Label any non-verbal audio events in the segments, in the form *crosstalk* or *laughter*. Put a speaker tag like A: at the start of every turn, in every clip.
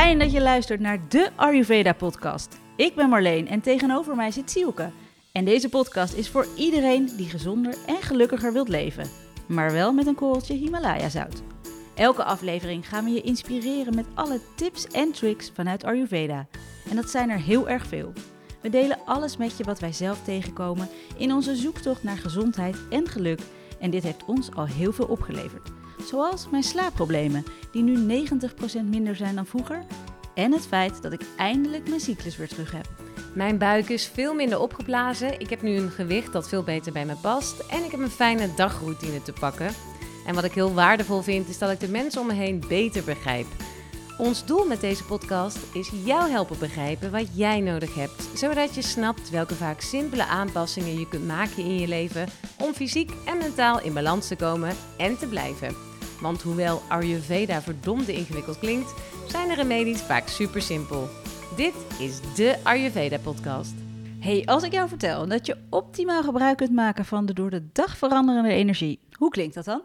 A: Fijn dat je luistert naar de Ayurveda podcast. Ik ben Marleen en tegenover mij zit Sielke. En deze podcast is voor iedereen die gezonder en gelukkiger wilt leven. Maar wel met een korreltje Himalaya zout. Elke aflevering gaan we je inspireren met alle tips en tricks vanuit Ayurveda. En dat zijn er heel erg veel. We delen alles met je wat wij zelf tegenkomen in onze zoektocht naar gezondheid en geluk. En dit heeft ons al heel veel opgeleverd. Zoals mijn slaapproblemen, die nu 90% minder zijn dan vroeger. En het feit dat ik eindelijk mijn cyclus weer terug heb.
B: Mijn buik is veel minder opgeblazen. Ik heb nu een gewicht dat veel beter bij me past. En ik heb een fijne dagroutine te pakken. En wat ik heel waardevol vind, is dat ik de mensen om me heen beter begrijp. Ons doel met deze podcast is jou helpen begrijpen wat jij nodig hebt, zodat je snapt welke vaak simpele aanpassingen je kunt maken in je leven om fysiek en mentaal in balans te komen en te blijven. Want hoewel Ayurveda verdomde ingewikkeld klinkt, zijn de remedies vaak super simpel. Dit is de Ayurveda podcast.
A: Hey, als ik jou vertel dat je optimaal gebruik kunt maken van de door de dag veranderende energie, hoe klinkt dat dan?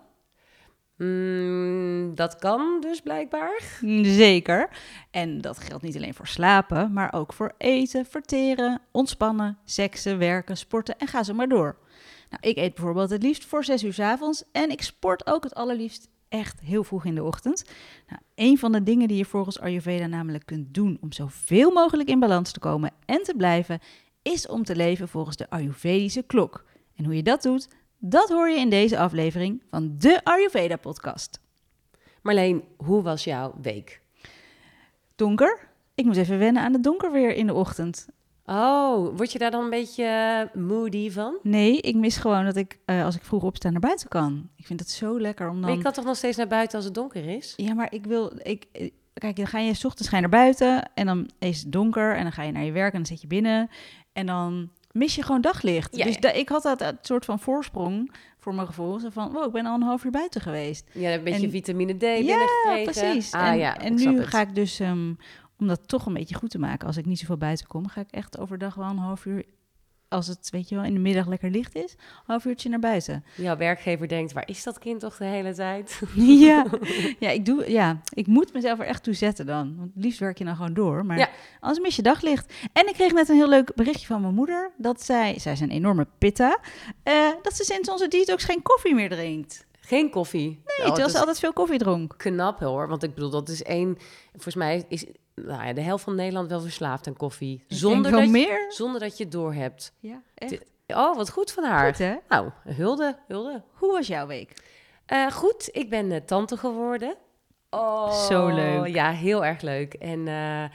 B: Mm, dat kan dus blijkbaar.
A: Zeker. En dat geldt niet alleen voor slapen, maar ook voor eten, verteren, ontspannen, seksen, werken, sporten en ga zo maar door. Nou, ik eet bijvoorbeeld het liefst voor 6 uur s avonds en ik sport ook het allerliefst echt heel vroeg in de ochtend. Nou, een van de dingen die je volgens Ayurveda namelijk kunt doen om zoveel mogelijk in balans te komen en te blijven, is om te leven volgens de Ayurvedische klok. En hoe je dat doet, dat hoor je in deze aflevering van de Ayurveda podcast.
B: Marleen, hoe was jouw week?
A: Donker. Ik moet even wennen aan het donker weer in de ochtend.
B: Oh, word je daar dan een beetje moody van?
A: Nee, ik mis gewoon dat ik uh, als ik vroeg opsta naar buiten kan. Ik vind het zo lekker om dan...
B: Maar je kan toch nog steeds naar buiten als het donker is?
A: Ja, maar ik wil... Ik, eh, kijk, dan ga je s ochtends ga je naar buiten en dan is het donker en dan ga je naar je werk en dan zit je binnen en dan mis je gewoon daglicht.
B: Ja,
A: dus
B: ja.
A: ik had dat een soort van voorsprong voor mijn gevoel. Zo van, wow, ik ben al een half uur buiten geweest.
B: Ja, een beetje
A: En-
B: vitamine D
A: ja, precies.
B: Ah
A: en
B: ja,
A: en nu ga ik dus, ehm, om dat toch een beetje goed te maken, als ik niet zoveel buiten kom, ga ik echt overdag wel een half uur, als het, weet je wel, in de middag lekker licht is, een half uurtje naar buiten.
B: Jouw werkgever denkt, waar is dat kind toch de hele tijd? *laughs*
A: ja. *laughs* ja, ik doe, ja, ik moet mezelf er echt toe zetten dan. Want het liefst werk je dan gewoon door. Maar
B: Ja.
A: anders mis je daglicht. En ik kreeg net een heel leuk berichtje van mijn moeder. Dat zij, zij is een enorme pitta, eh, dat ze sinds onze detox geen koffie meer drinkt.
B: Geen koffie.
A: Nee,
B: Oh,
A: terwijl ze altijd veel koffie dronk.
B: knap hoor. Want ik bedoel, dat is één... Volgens mij is nou ja, de helft van Nederland wel verslaafd aan koffie. Zonder dat, je,
A: meer.
B: zonder dat je het door hebt.
A: Ja, echt.
B: Oh, wat goed van haar.
A: Goed, hè?
B: Nou, hulde, hulde.
A: Hoe was jouw week?
B: Eh, goed, ik ben eh, tante geworden. Oh,
A: Zo leuk.
B: Ja, heel erg leuk. En eh,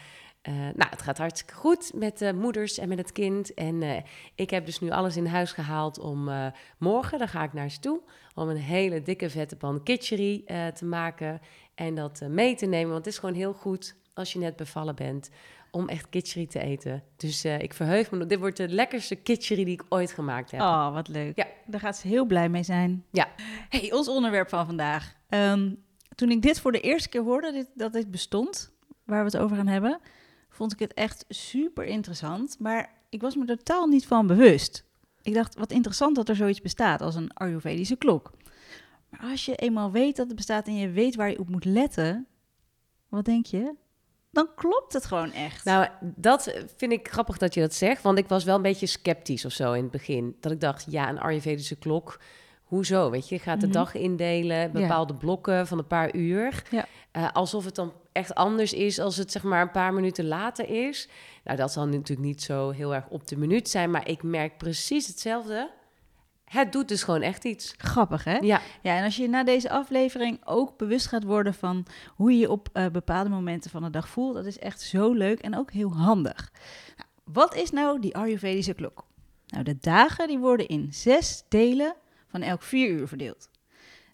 B: nou, het gaat hartstikke goed met de moeders en met het kind. En ik heb dus nu alles in huis gehaald om morgen, dan ga ik naar ze toe, om een hele dikke vette pan kitchery te maken en dat mee te nemen. Want het is gewoon heel goed als je net bevallen bent om echt kitchery te eten. Dus eh, ik verheug me. Dit wordt de lekkerste kitchery die ik ooit gemaakt heb.
A: Oh, wat leuk.
B: Ja.
A: Daar gaat ze heel blij mee zijn.
B: Ja.
A: Hey, ons onderwerp van vandaag. Ehm, toen ik dit voor de eerste keer hoorde, dit, dat dit bestond, waar we het over gaan hebben, vond ik het echt super interessant. Maar ik was me er totaal niet van bewust. Ik dacht, wat interessant dat er zoiets bestaat als een Ayurvedische klok. Maar als je eenmaal weet dat het bestaat en je weet waar je op moet letten, wat denk je? Dan klopt het gewoon echt.
B: Nou, dat vind ik grappig dat je dat zegt. Want ik was wel een beetje sceptisch of zo in het begin. Dat ik dacht, ja, een Ayurvedische klok. Hoezo? Weet je, je gaat de
A: Mhm.
B: dag indelen, bepaalde blokken van een paar uur.
A: Ja.
B: Eh, alsof het dan echt anders is als het zeg maar een paar minuten later is. Nou, dat zal natuurlijk niet zo heel erg op de minuut zijn. Maar ik merk precies hetzelfde. Het doet dus gewoon echt iets.
A: Grappig, hè?
B: Ja,
A: Ja, en als je na deze aflevering ook bewust gaat worden van hoe je je op eh, bepaalde momenten van de dag voelt, dat is echt zo leuk en ook heel handig. Nou, wat is nou die Ayurvedische klok? Nou, de dagen die worden in zes delen van elk vier uur verdeeld.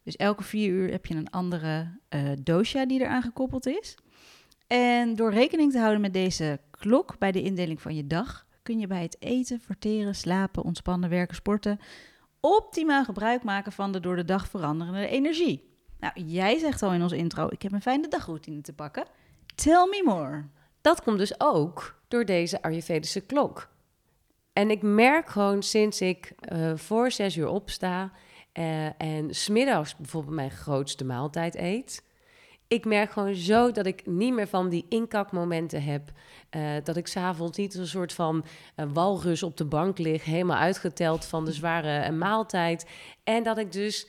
A: Dus elke vier uur heb je een andere eh dosha die eraan gekoppeld is. En door rekening te houden met deze klok bij de indeling van je dag, kun je bij het eten, verteren, slapen, ontspannen, werken, sporten optimaal gebruik maken van de door de dag veranderende energie. Nou, jij zegt al in onze intro, ik heb een fijne dagroutine te pakken. Tell me more.
B: dat komt dus ook door deze Ayurvedische klok. En ik merk gewoon sinds ik eh, voor zes uur opsta eh, en smiddags bijvoorbeeld mijn grootste maaltijd eet, ik merk gewoon zo dat ik niet meer van die inkakmomenten heb. Uh, dat ik s'avonds niet een soort van uh, walrus op de bank lig, helemaal uitgeteld van de zware uh, maaltijd. En dat ik dus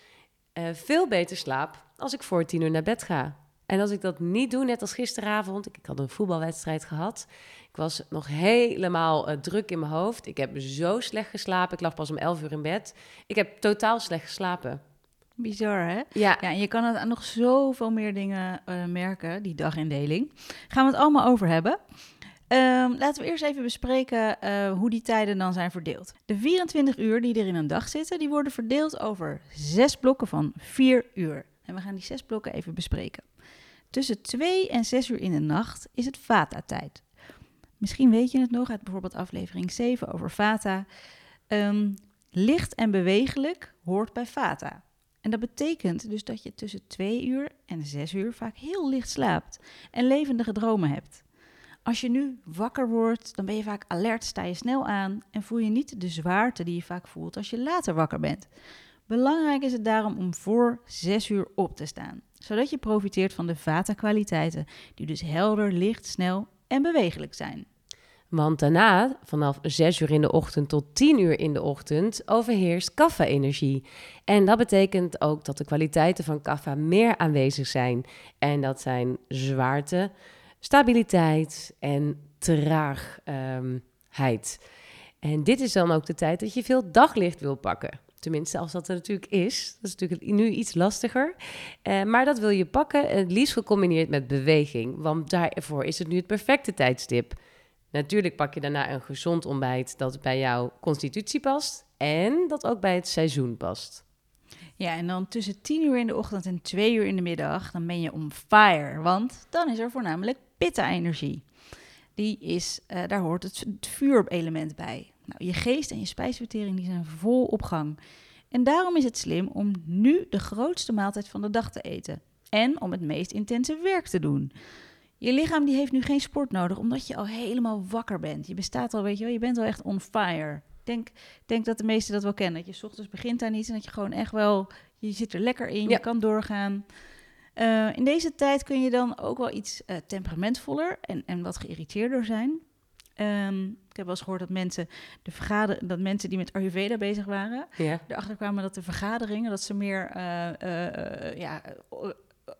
B: veel beter slaap als ik voor tien uur naar bed ga. En als ik dat niet doe, net als gisteravond, ik, ik had een voetbalwedstrijd gehad. Ik was nog helemaal druk in mijn hoofd. Ik heb zo slecht geslapen. Ik lag pas om elf uur in bed. Ik heb totaal slecht geslapen.
A: Bizar, hè?
B: Ja.
A: ja en je kan het aan nog zoveel meer dingen uh, merken, die dagindeling. Gaan we het allemaal over hebben. Um, laten we eerst even bespreken uh, hoe die tijden dan zijn verdeeld. De 24 uur die er in een dag zitten, die worden verdeeld over zes blokken van 4 uur. En we gaan die zes blokken even bespreken. Tussen 2 en 6 uur in de nacht is het Vata-tijd. Misschien weet je het nog uit bijvoorbeeld aflevering 7 over Vata. Um, licht en bewegelijk hoort bij Vata. En dat betekent dus dat je tussen twee uur en zes uur vaak heel licht slaapt en levendige dromen hebt. Als je nu wakker wordt, dan ben je vaak alert, sta je snel aan en voel je niet de zwaarte die je vaak voelt als je later wakker bent. Belangrijk is het daarom om voor zes uur op te staan, zodat je profiteert van de vata-kwaliteiten, die dus helder, licht, snel en bewegelijk zijn.
B: Want daarna, vanaf 6 uur in de ochtend tot 10 uur in de ochtend, overheerst kaffa-energie. En dat betekent ook dat de kwaliteiten van kaffa meer aanwezig zijn. En dat zijn zwaarte, stabiliteit en traagheid. en dit is dan ook de tijd dat je veel daglicht wil pakken. Tenminste, als dat er natuurlijk is. Dat is natuurlijk nu iets lastiger. Uh, maar dat wil je pakken, het liefst gecombineerd met beweging. Want daarvoor is het nu het perfecte tijdstip. Natuurlijk pak je daarna een gezond ontbijt dat bij jouw constitutie past en dat ook bij het seizoen past.
A: Ja, en dan tussen 10 uur in de ochtend en 2 uur in de middag, dan ben je on fire. Want dan is er voornamelijk pitta-energie. Die is, uh, daar hoort het, het vuurelement bij. Nou, je geest en je spijsvertering die zijn vol op gang. En daarom is het slim om nu de grootste maaltijd van de dag te eten. En om het meest intense werk te doen. Je lichaam die heeft nu geen sport nodig, omdat je al helemaal wakker bent. Je bestaat al, weet je wel, je bent al echt on fire. Ik denk, denk dat de meesten dat wel kennen. Dat je s ochtends begint aan iets en dat je gewoon echt wel, je zit er lekker in, je kan doorgaan. Uh, in deze tijd kun je dan ook wel iets uh, temperamentvoller en, en wat geïrriteerder zijn. Um, ik heb wel eens gehoord dat mensen, de vergader, dat mensen die met Ayurveda bezig waren,
B: ja.
A: erachter kwamen dat de vergaderingen, dat ze meer uh, ja,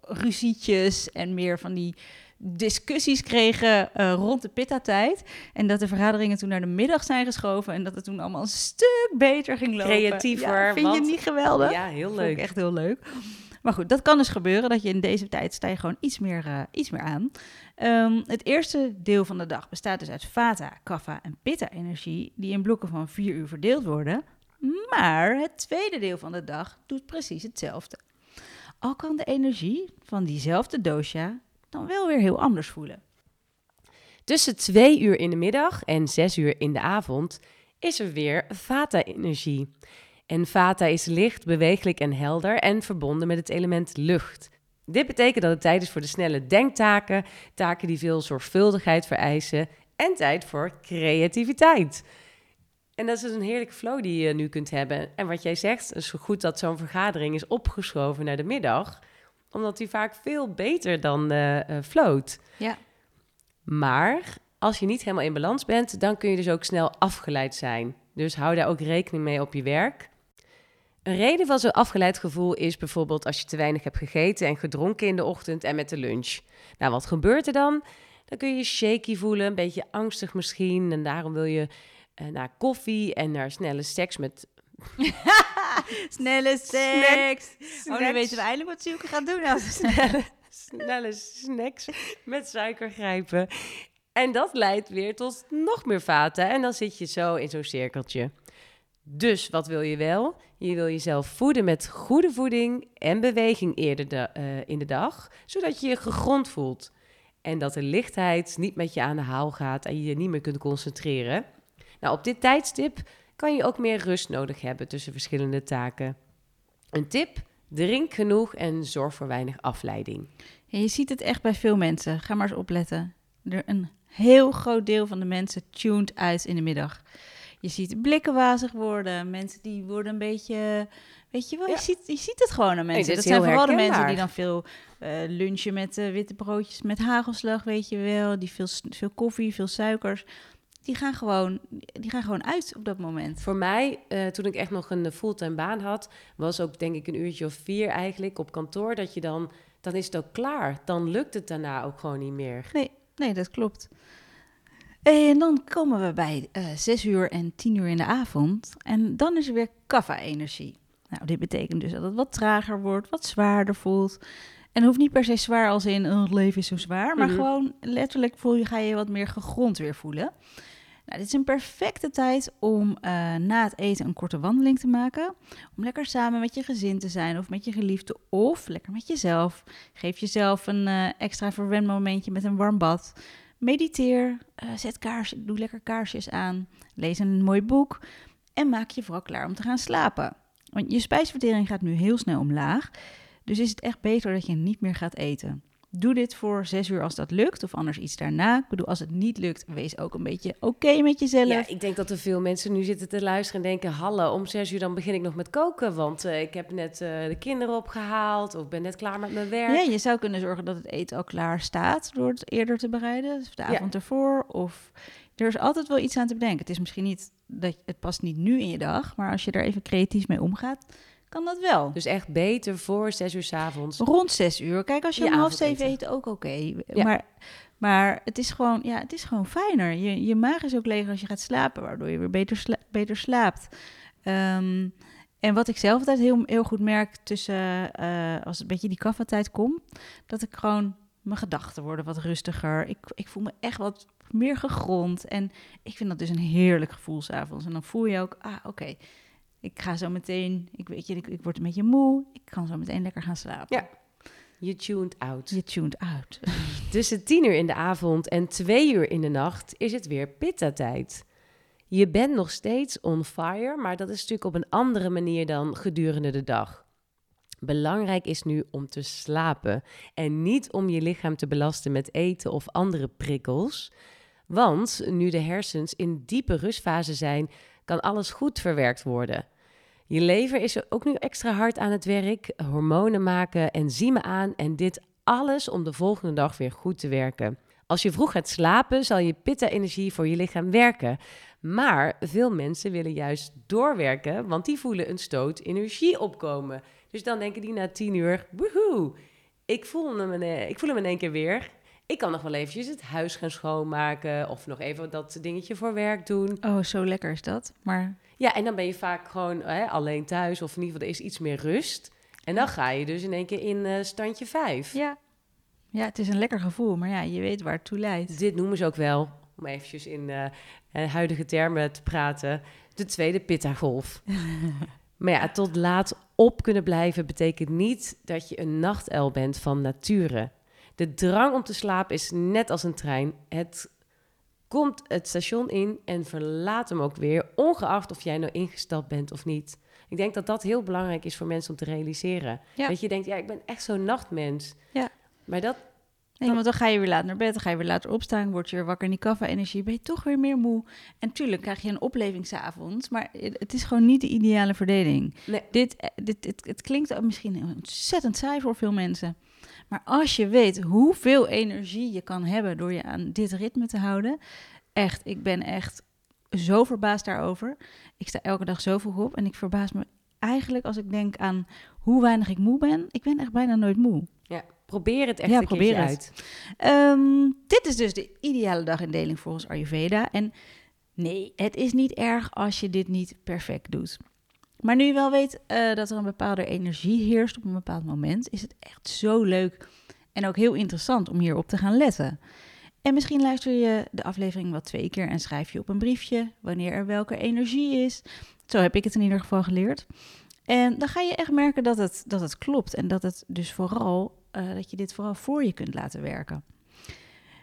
A: ruzietjes en meer van die discussies kregen uh, rond de pitta-tijd. En dat de vergaderingen toen naar de middag zijn geschoven. En dat het toen allemaal een stuk beter ging lopen.
B: Creatiever.
A: Ja, vind
B: want...
A: je niet geweldig?
B: Ja, heel leuk.
A: echt heel leuk. Maar goed, dat kan dus gebeuren. Dat je in deze tijd sta je gewoon iets meer, uh, iets meer aan. Um, het eerste deel van de dag bestaat dus uit vata, kapha en pitta-energie. Die in blokken van vier uur verdeeld worden. Maar het tweede deel van de dag doet precies hetzelfde. Al kan de energie van diezelfde dosha dan wel weer heel anders voelen.
B: Tussen twee uur in de middag en zes uur in de avond is er weer vata-energie. En vata is licht, beweeglijk en helder en verbonden met het element lucht. Dit betekent dat het tijd is voor de snelle denktaken, taken die veel zorgvuldigheid vereisen en tijd voor creativiteit. En dat is dus een heerlijke flow die je nu kunt hebben. En wat jij zegt, is goed dat zo'n vergadering is opgeschoven naar de middag omdat hij vaak veel beter dan uh, float.
A: Ja.
B: Maar als je niet helemaal in balans bent, dan kun je dus ook snel afgeleid zijn. Dus hou daar ook rekening mee op je werk. Een reden van zo'n afgeleid gevoel is bijvoorbeeld als je te weinig hebt gegeten en gedronken in de ochtend en met de lunch. Nou, wat gebeurt er dan? Dan kun je je shaky voelen, een beetje angstig misschien. En daarom wil je uh, naar koffie en naar snelle seks met *laughs*
A: snelle seks. Oh, nu weten we eindelijk wat Silke gaat doen. Als *laughs*
B: snelle, snelle snacks met suiker grijpen. En dat leidt weer tot nog meer vaten. En dan zit je zo in zo'n cirkeltje. Dus wat wil je wel? Je wil jezelf voeden met goede voeding en beweging eerder de, uh, in de dag, zodat je je gegrond voelt. En dat de lichtheid niet met je aan de haal gaat en je je niet meer kunt concentreren. Nou, op dit tijdstip kan je ook meer rust nodig hebben tussen verschillende taken. Een tip: drink genoeg en zorg voor weinig afleiding.
A: Je ziet het echt bij veel mensen. Ga maar eens opletten. Er een heel groot deel van de mensen tuned uit in de middag. Je ziet blikken wazig worden. Mensen die worden een beetje. Weet je wel, je, ziet, je ziet het gewoon aan mensen. dat, zijn vooral de mensen die dan veel eh, lunchen met eh, witte broodjes met hagelslag, weet je wel. Die veel, veel koffie, veel suikers. Die gaan, gewoon, die gaan gewoon uit op dat moment.
B: Voor mij, eh, toen ik echt nog een eh, fulltime baan had, was ook denk ik een uurtje of vier eigenlijk op kantoor. Dat je dan, dan is het ook klaar. Dan lukt het daarna ook gewoon niet meer.
A: Nee, dat klopt. En dan komen we bij eh 6 uur en 10 uur in de avond. En dan is er weer kaffa-energie. Nou, dit betekent dus dat het wat trager wordt, wat zwaarder voelt. En hoeft niet per se zwaar als in oh, het leven is zo zwaar. Maar
B: Mhm.
A: gewoon letterlijk voel je, ga je wat meer gegrond weer voelen. Nou, dit is een perfecte tijd om eh, na het eten een korte wandeling te maken. Om lekker samen met je gezin te zijn of met je geliefde of lekker met jezelf. Geef jezelf een eh, extra verwend momentje met een warm bad. Mediteer, eh, zet kaars, doe lekker kaarsjes aan, lees een mooi boek en maak je vooral klaar om te gaan slapen. Want je spijsvertering gaat nu heel snel omlaag, dus is het echt beter dat je niet meer gaat eten. Doe dit voor zes uur als dat lukt, of anders iets daarna. Ik bedoel, als het niet lukt, wees ook een beetje oké met jezelf.
B: Ja, ik denk dat er veel mensen nu zitten te luisteren en denken... Hallo, om zes uur dan begin ik nog met koken, want eh, ik heb net eh, de kinderen opgehaald... of ben net klaar met mijn werk.
A: Ja, je zou kunnen zorgen dat het eten al klaar staat door het eerder te bereiden, dus de
B: Ja.
A: avond ervoor. Of er is altijd wel iets aan te bedenken. Het is misschien niet dat het past niet nu in je dag, maar als je er even creatief mee omgaat, kan dat wel.
B: Dus echt beter voor zes uur 's avonds.
A: Rond zes uur. Kijk, als je om half zeven eet, ook oké.
B: Ja.
A: Maar, maar het is gewoon, ja, het is gewoon fijner. Je, je maag is ook leger als je gaat slapen, waardoor je weer beter, sla- beter slaapt. Ehm, en wat ik zelf altijd heel, heel goed merk tussen, eh, als het een beetje die kaffietijd komt, dat ik gewoon, mijn gedachten worden wat rustiger. Ik, ik voel me echt wat meer gegrond. En ik vind dat dus een heerlijk gevoel s'avonds. En dan voel je ook, ah, oké, ik ga zo meteen, ik weet je, ik, ik word een beetje moe. Ik kan zo meteen lekker gaan slapen.
B: Ja. Je tuned out.
A: Je tuned out. *laughs*
B: Tussen tien uur in de avond en twee uur in de nacht is het weer pitta-tijd. Je bent nog steeds on fire, maar dat is natuurlijk op een andere manier dan gedurende de dag. Belangrijk is nu om te slapen en niet om je lichaam te belasten met eten of andere prikkels. Want nu de hersens in diepe rustfase zijn, kan alles goed verwerkt worden. Je lever is ook nu extra hard aan het werk, hormonen maken, enzymen aan en dit alles om de volgende dag weer goed te werken. Als je vroeg gaat slapen, zal je pitta-energie voor je lichaam werken. Maar veel mensen willen juist doorwerken, want die voelen een stoot energie opkomen. Dus dan denken die na tien uur, woehoe, ik voel hem, in- ik voel hem in één keer weer. Ik kan nog wel eventjes het huis gaan schoonmaken of nog even dat dingetje voor werk doen.
A: Oh, zo lekker is dat. Maar
B: Ja, en dan ben je vaak gewoon hè, alleen thuis of in ieder geval er is iets meer rust. En dan ga je dus in één keer in eh, standje 5.
A: ja. ja, het is een lekker gevoel. Maar ja, je weet waar het toe leidt.
B: Dit noemen ze ook wel, om eventjes in eh, eh, huidige termen te praten, de tweede pitta-golf. *laughs* maar ja, tot laat op kunnen blijven betekent niet dat je een nachtuil bent van nature. De drang om te slapen is net als een trein. Het komt het station in en verlaat hem ook weer, ongeacht of jij nou ingestapt bent of niet. Ik denk dat dat heel belangrijk is voor mensen om te realiseren.
A: Ja.
B: Dat je denkt, ja, ik ben echt zo'n nachtmens.
A: Ja.
B: Maar dat,
A: Nee, want dan ga je weer laat naar bed, dan ga je weer later opstaan, word je weer wakker in die kaffa-energie, ben je toch weer meer moe. En tuurlijk krijg je een opleving s'avonds, maar het is gewoon niet de ideale verdeling.
B: Nee.
A: Dit, eh, dit, het, het klinkt ook misschien ontzettend saai voor veel mensen. Maar als je weet hoeveel energie je kan hebben door je aan dit ritme te houden, echt, ik ben echt zo verbaasd daarover. Ik sta elke dag zo vroeg op en ik verbaas me eigenlijk als ik denk aan hoe weinig ik moe ben. Ik ben echt bijna nooit moe.
B: ja, probeer het echt
A: Ja,
B: een
A: probeer het.
B: uit.
A: Ehm, dit is dus de ideale dagindeling volgens Ayurveda. En nee, het is niet erg als je dit niet perfect doet. Maar nu je wel weet eh, dat er een bepaalde energie heerst op een bepaald moment, is het echt zo leuk en ook heel interessant om hierop te gaan letten. En misschien luister je de aflevering wel twee keer en schrijf je op een briefje wanneer er welke energie is. Zo heb ik het in ieder geval geleerd. En dan ga je echt merken dat het, dat het klopt en dat het dus vooral eh, dat je dit vooral voor je kunt laten werken.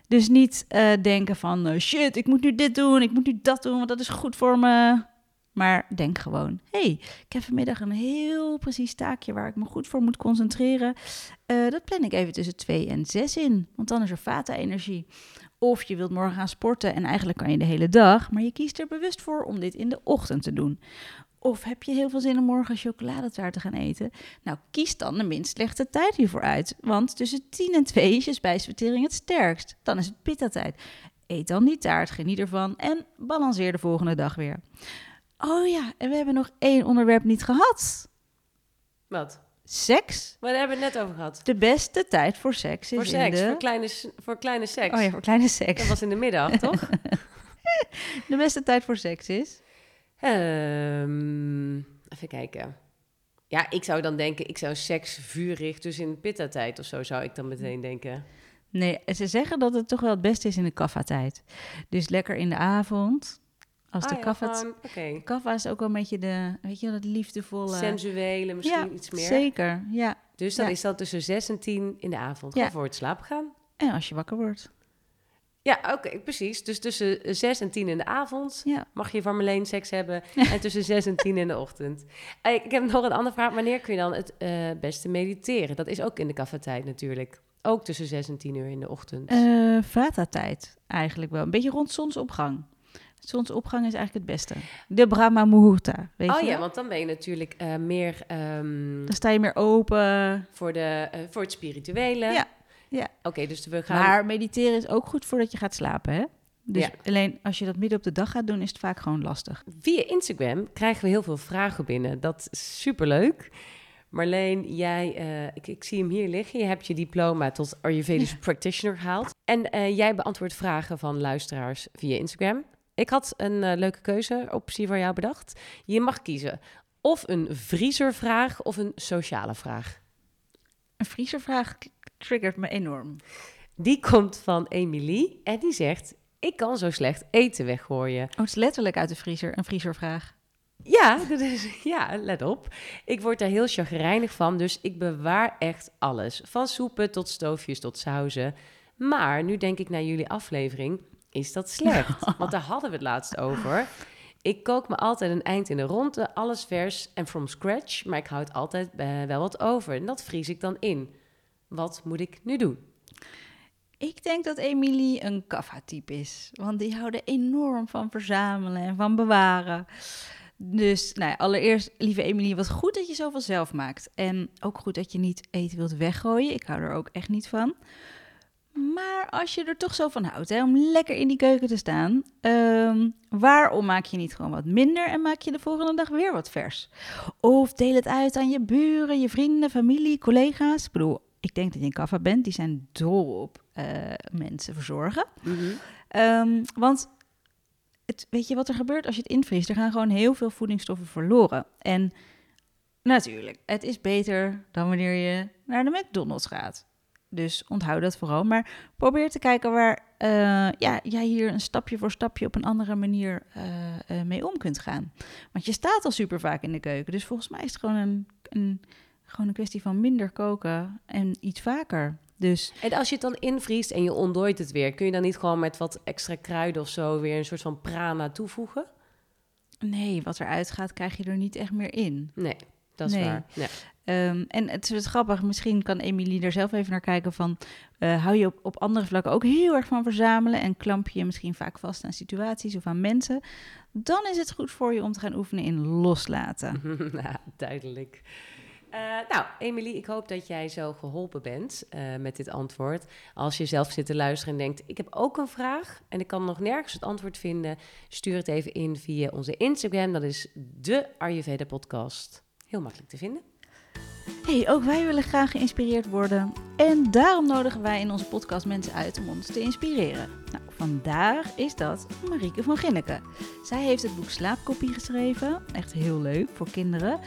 A: Dus niet eh, denken van shit, ik moet nu dit doen, ik moet nu dat doen, want dat is goed voor me. Maar denk gewoon, hey, ik heb vanmiddag een heel precies taakje waar ik me goed voor moet concentreren. Eh, dat plan ik even tussen 2 en 6 in, want dan is er vata-energie. Of je wilt morgen gaan sporten en eigenlijk kan je de hele dag, maar je kiest er bewust voor om dit in de ochtend te doen. Of heb je heel veel zin om morgen chocoladetaart te gaan eten? Nou, kies dan de minst slechte tijd hiervoor uit. Want tussen 10 en 2 is je spijsvertering het sterkst. Dan is het pitta-tijd. Eet dan die taart, geniet ervan en balanceer de volgende dag weer. Oh ja, en we hebben nog één onderwerp niet gehad.
B: Wat?
A: Seks.
B: Maar daar hebben we het net over gehad.
A: De beste tijd voor seks is
B: Voor seks,
A: in de...
B: voor, kleine, voor kleine seks.
A: Oh ja, voor kleine seks.
B: Dat was in de middag, *laughs* toch?
A: De beste tijd voor seks is...
B: Ehm, even kijken. Ja, ik zou dan denken, ik zou seks vurig, dus in pitta-tijd of zo zou ik dan meteen denken.
A: Nee, ze zeggen dat het toch wel het beste is in de kaffa-tijd. Dus lekker in de avond. Als de
B: Ah ja, gewoon, Oké.
A: Kaffa is ook wel een beetje de, weet je, wel, dat liefdevolle...
B: Sensuele, misschien
A: ja,
B: iets meer.
A: zeker. Ja.
B: Dus dan
A: Ja.
B: is dat tussen 6 en 10 in de avond.
A: Ja.
B: Voor het slapen gaan.
A: En als je wakker wordt.
B: Ja, oké, precies. Dus tussen 6 en 10 in de avond
A: Ja.
B: mag je van Marleen seks hebben. *laughs* En tussen 6 en 10 in de ochtend. Ik heb nog een andere vraag. Wanneer kun je dan het eh, beste mediteren? Dat is ook in de kaffietijd natuurlijk. Ook tussen 6 en 10 uur in de ochtend.
A: Eh Vata-tijd eigenlijk wel. Een beetje rond zonsopgang. Zonsopgang is eigenlijk het beste. De Brahma Muhurta, weet
B: oh
A: je
B: ja, want dan ben je natuurlijk eh, meer ehm,
A: Dan sta je meer open.
B: voor, de, eh, voor het spirituele.
A: Ja, ja.
B: Oké, dus we gaan...
A: Maar mediteren is ook goed voordat je gaat slapen, hè? Dus
B: Ja.
A: alleen als je dat midden op de dag gaat doen, is het vaak gewoon lastig.
B: Via Instagram krijgen we heel veel vragen binnen. Dat is superleuk. Marleen, jij, eh, ik, ik zie hem hier liggen. Je hebt je diploma tot Ayurvedisch Practitioner gehaald. En jij beantwoordt vragen van luisteraars via Instagram. Ik had een eh, leuke keuzeoptie voor jou bedacht. Je mag kiezen of een vriezervraag of een sociale vraag.
A: Een vriezervraag triggert me enorm.
B: Die komt van Emilie en die zegt... Ik kan zo slecht eten weggooien.
A: Oh, het is letterlijk uit de vriezer, een vriezervraag.
B: Ja, *laughs* dat is, ja, let op. Ik word daar heel chagrijnig van, dus ik bewaar echt alles. Van soepen tot stoofjes tot sauzen. Maar nu denk ik naar jullie aflevering, is dat slecht? *laughs* Want daar hadden we het laatst over. Ik kook me altijd een eind in de ronde, alles vers en from scratch. Maar ik houd altijd eh, wel wat over en dat vries ik dan in. Wat moet ik nu doen?
A: Ik denk dat Emilie een kaffa-type is. Want die houden enorm van verzamelen en van bewaren. Dus nou ja, allereerst, lieve Emilie, wat goed dat je zoveel zelf maakt. En ook goed dat je niet eten wilt weggooien. Ik hou er ook echt niet van. Maar als je er toch zo van houdt, hè, om lekker in die keuken te staan, ehm, waarom maak je niet gewoon wat minder en maak je de volgende dag weer wat vers? Of deel het uit aan je buren, je vrienden, familie, collega's. Ik bedoel, ik denk dat je een kaffa bent, die zijn dol op eh, mensen verzorgen. Ehm, want het, weet je wat er gebeurt als je het invriest? Er gaan gewoon heel veel voedingsstoffen verloren. En natuurlijk, het is beter dan wanneer je naar de McDonald's gaat. Dus onthoud dat vooral. Maar probeer te kijken waar eh, ja, jij hier een stapje voor stapje op een andere manier eh, eh, mee om kunt gaan. Want je staat al super vaak in de keuken. Dus volgens mij is het gewoon een, een, gewoon een kwestie van minder koken en iets vaker. Dus
B: En als je het dan invriest en je ontdooit het weer, kun je dan niet gewoon met wat extra kruiden of zo weer een soort van prana toevoegen?
A: nee, wat eruit gaat, krijg je er niet echt meer in.
B: Nee, dat is
A: Nee.
B: waar. Ja.
A: Ehm, en het is grappig, misschien kan Emilie er zelf even naar kijken van... eh, hou je op, op andere vlakken ook heel erg van verzamelen... en klamp je misschien vaak vast aan situaties of aan mensen... dan is het goed voor je om te gaan oefenen in loslaten. *laughs*
B: nou, duidelijk. Eh, nou, Emily, ik hoop dat jij zo geholpen bent eh, met dit antwoord. Als je zelf zit te luisteren en denkt, ik heb ook een vraag en ik kan nog nergens het antwoord vinden, stuur het even in via onze Instagram. Dat is de Ayurveda podcast. Heel makkelijk te vinden.
A: Hey, ook wij willen graag geïnspireerd worden... en daarom nodigen wij in onze podcast mensen uit om ons te inspireren. Nou, vandaag is dat Marieke van Ginneken. Zij heeft het boek Slaapkopie geschreven, echt heel leuk voor kinderen...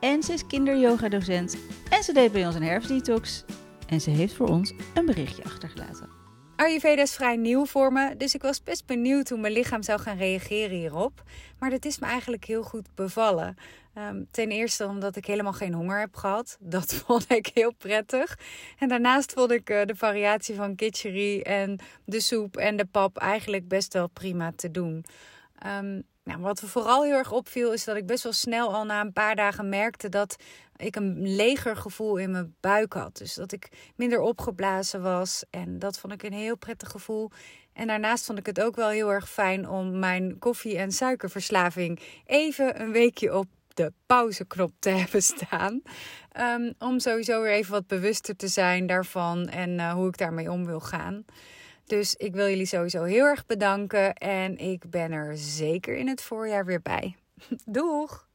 A: En ze is kinderyoga-docent. En ze deed bij ons een herfstdetox. En ze heeft voor ons een berichtje achtergelaten.
C: Ayurveda is vrij nieuw voor me, dus ik was best benieuwd hoe mijn lichaam zou gaan reageren hierop. Maar dat is me eigenlijk heel goed bevallen. Ehm, ten eerste omdat ik helemaal geen honger heb gehad. *laughs* Dat vond ik heel prettig. En daarnaast vond ik eh, de variatie van kitchery en de soep en de pap eigenlijk best wel prima te doen. Ehm, nou, wat vooral heel erg opviel is dat ik best wel snel al na een paar dagen merkte dat ik een leger gevoel in mijn buik had. Dus dat ik minder opgeblazen was. En dat vond ik een heel prettig gevoel. En daarnaast vond ik het ook wel heel erg fijn om mijn koffie- en suikerverslaving even een weekje op de pauzeknop te *laughs* hebben staan. Ehm, om sowieso weer even wat bewuster te zijn daarvan en eh, hoe ik daarmee om wil gaan. Dus ik wil jullie sowieso heel erg bedanken en ik ben er zeker in het voorjaar weer bij. *laughs* Doeg!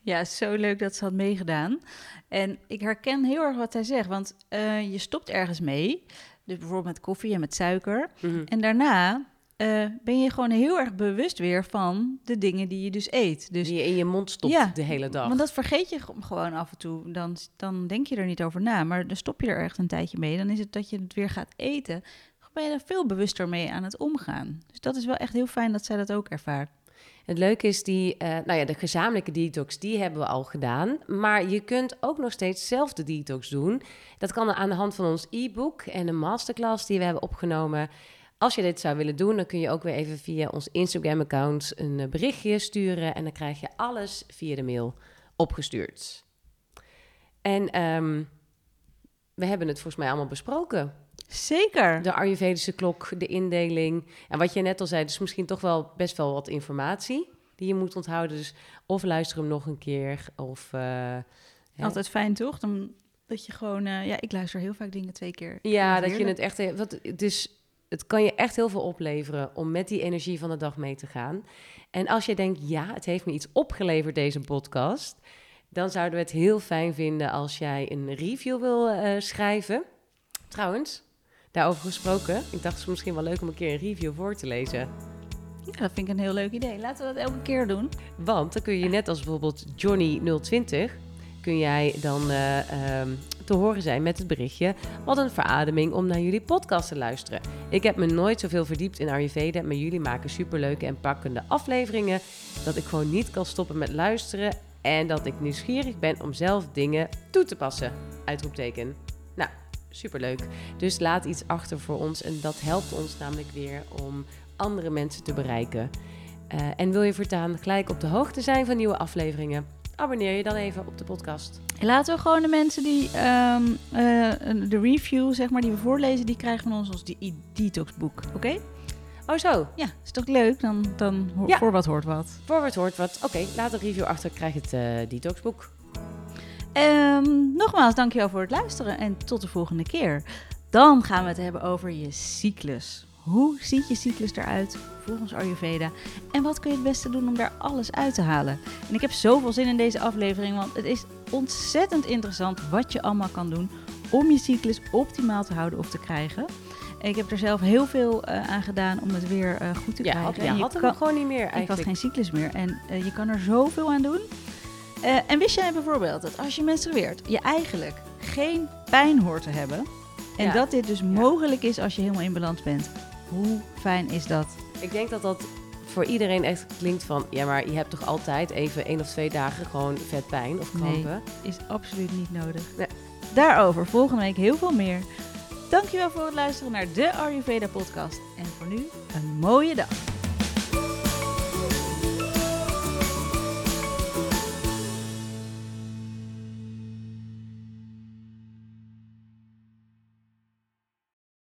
A: Ja, zo leuk dat ze had meegedaan. En ik herken heel erg wat hij zegt, want uh, je stopt ergens mee. Dus bijvoorbeeld met koffie en met suiker.
B: Mhm.
A: En daarna eh, ben je gewoon heel erg bewust weer van de dingen die je dus eet. Dus
B: Die je in je mond stopt
A: Ja,
B: de hele dag.
A: Want dat vergeet je gewoon af en toe. Dan, dan denk je er niet over na. Maar dan stop je er echt een tijdje mee. Dan is het dat je het weer gaat eten. Ben je er veel bewuster mee aan het omgaan. Dus dat is wel echt heel fijn dat zij dat ook ervaart.
B: Het leuke is, die, eh, nou ja, de gezamenlijke detox, die hebben we al gedaan. Maar je kunt ook nog steeds zelf de detox doen. Dat kan aan de hand van ons e-book en een masterclass die we hebben opgenomen. Als je dit zou willen doen, dan kun je ook weer even via ons Instagram-account een eh, berichtje sturen. En dan krijg je alles via de mail opgestuurd. En ehm, we hebben het volgens mij allemaal besproken.
A: Zeker.
B: De Ayurvedische klok, de indeling. En wat je net al zei, dus misschien toch wel best wel wat informatie die je moet onthouden. Dus of luister hem nog een keer, of... eh.
A: Altijd fijn, toch? Dan, dat je gewoon... eh, ja, ik luister heel vaak dingen twee keer.
B: Ja, dat je het echt... Wat, dus het kan je echt heel veel opleveren om met die energie van de dag mee te gaan. En als je denkt, ja, het heeft me iets opgeleverd, deze podcast... dan zouden we het heel fijn vinden als jij een review wil eh, schrijven. Trouwens, daarover gesproken, ik dacht het is misschien wel leuk om een keer een review voor te lezen.
A: Ja, dat vind ik een heel leuk idee. Laten we dat elke keer doen.
B: Want dan kun je net als bijvoorbeeld Johnny020, kun jij dan eh, ehm, te horen zijn met het berichtje... wat een verademing om naar jullie podcast te luisteren. Ik heb me nooit zoveel verdiept in Ayurveda... maar jullie maken superleuke en pakkende afleveringen... dat ik gewoon niet kan stoppen met luisteren... en dat ik nieuwsgierig ben om zelf dingen toe te passen. Uitroepteken. Superleuk. Dus laat iets achter voor ons en dat helpt ons namelijk weer om andere mensen te bereiken... Eh, en wil je voortaan gelijk op de hoogte zijn van nieuwe afleveringen? Abonneer je dan even op de podcast.
A: Laten we gewoon de mensen die ehm, eh, de review, zeg maar, die we voorlezen, die krijgen van ons ons die detox-boek. Oké?
B: Oh zo,
A: Ja, is toch leuk? Dan, dan
B: Ja.
A: voor wat hoort wat.
B: voor wat hoort wat. Oké, laat een review achter, krijg het eh, detoxboek.
A: Ehm, nogmaals, dankjewel voor het luisteren en tot de volgende keer. Dan gaan we het hebben over je cyclus. Hoe ziet je cyclus eruit volgens Ayurveda? En wat kun je het beste doen om daar alles uit te halen? En ik heb zoveel zin in deze aflevering, want het is ontzettend interessant wat je allemaal kan doen om je cyclus optimaal te houden of te krijgen. En ik heb er zelf heel veel eh, aan gedaan om het weer eh, goed te
B: Ja,
A: krijgen.
B: had,
A: En
B: ja,
A: je
B: had hem
A: kan-
B: gewoon niet meer
A: ik had
B: eigenlijk.
A: geen cyclus meer en eh, je kan er zoveel aan doen. Eh, en wist jij bijvoorbeeld dat als je menstrueert, je eigenlijk geen pijn hoort te hebben. En
B: Ja.
A: dat dit dus mogelijk is als je helemaal in balans bent. Hoe fijn is dat?
B: Ik denk dat dat voor iedereen echt klinkt van... ja, maar je hebt toch altijd even één of twee dagen gewoon vet pijn of
A: Nee.
B: krampen?
A: Is absoluut niet nodig.
B: Nee.
A: Daarover volgende week heel veel meer. Dankjewel voor het luisteren naar de Ayurveda podcast. En voor nu een mooie dag.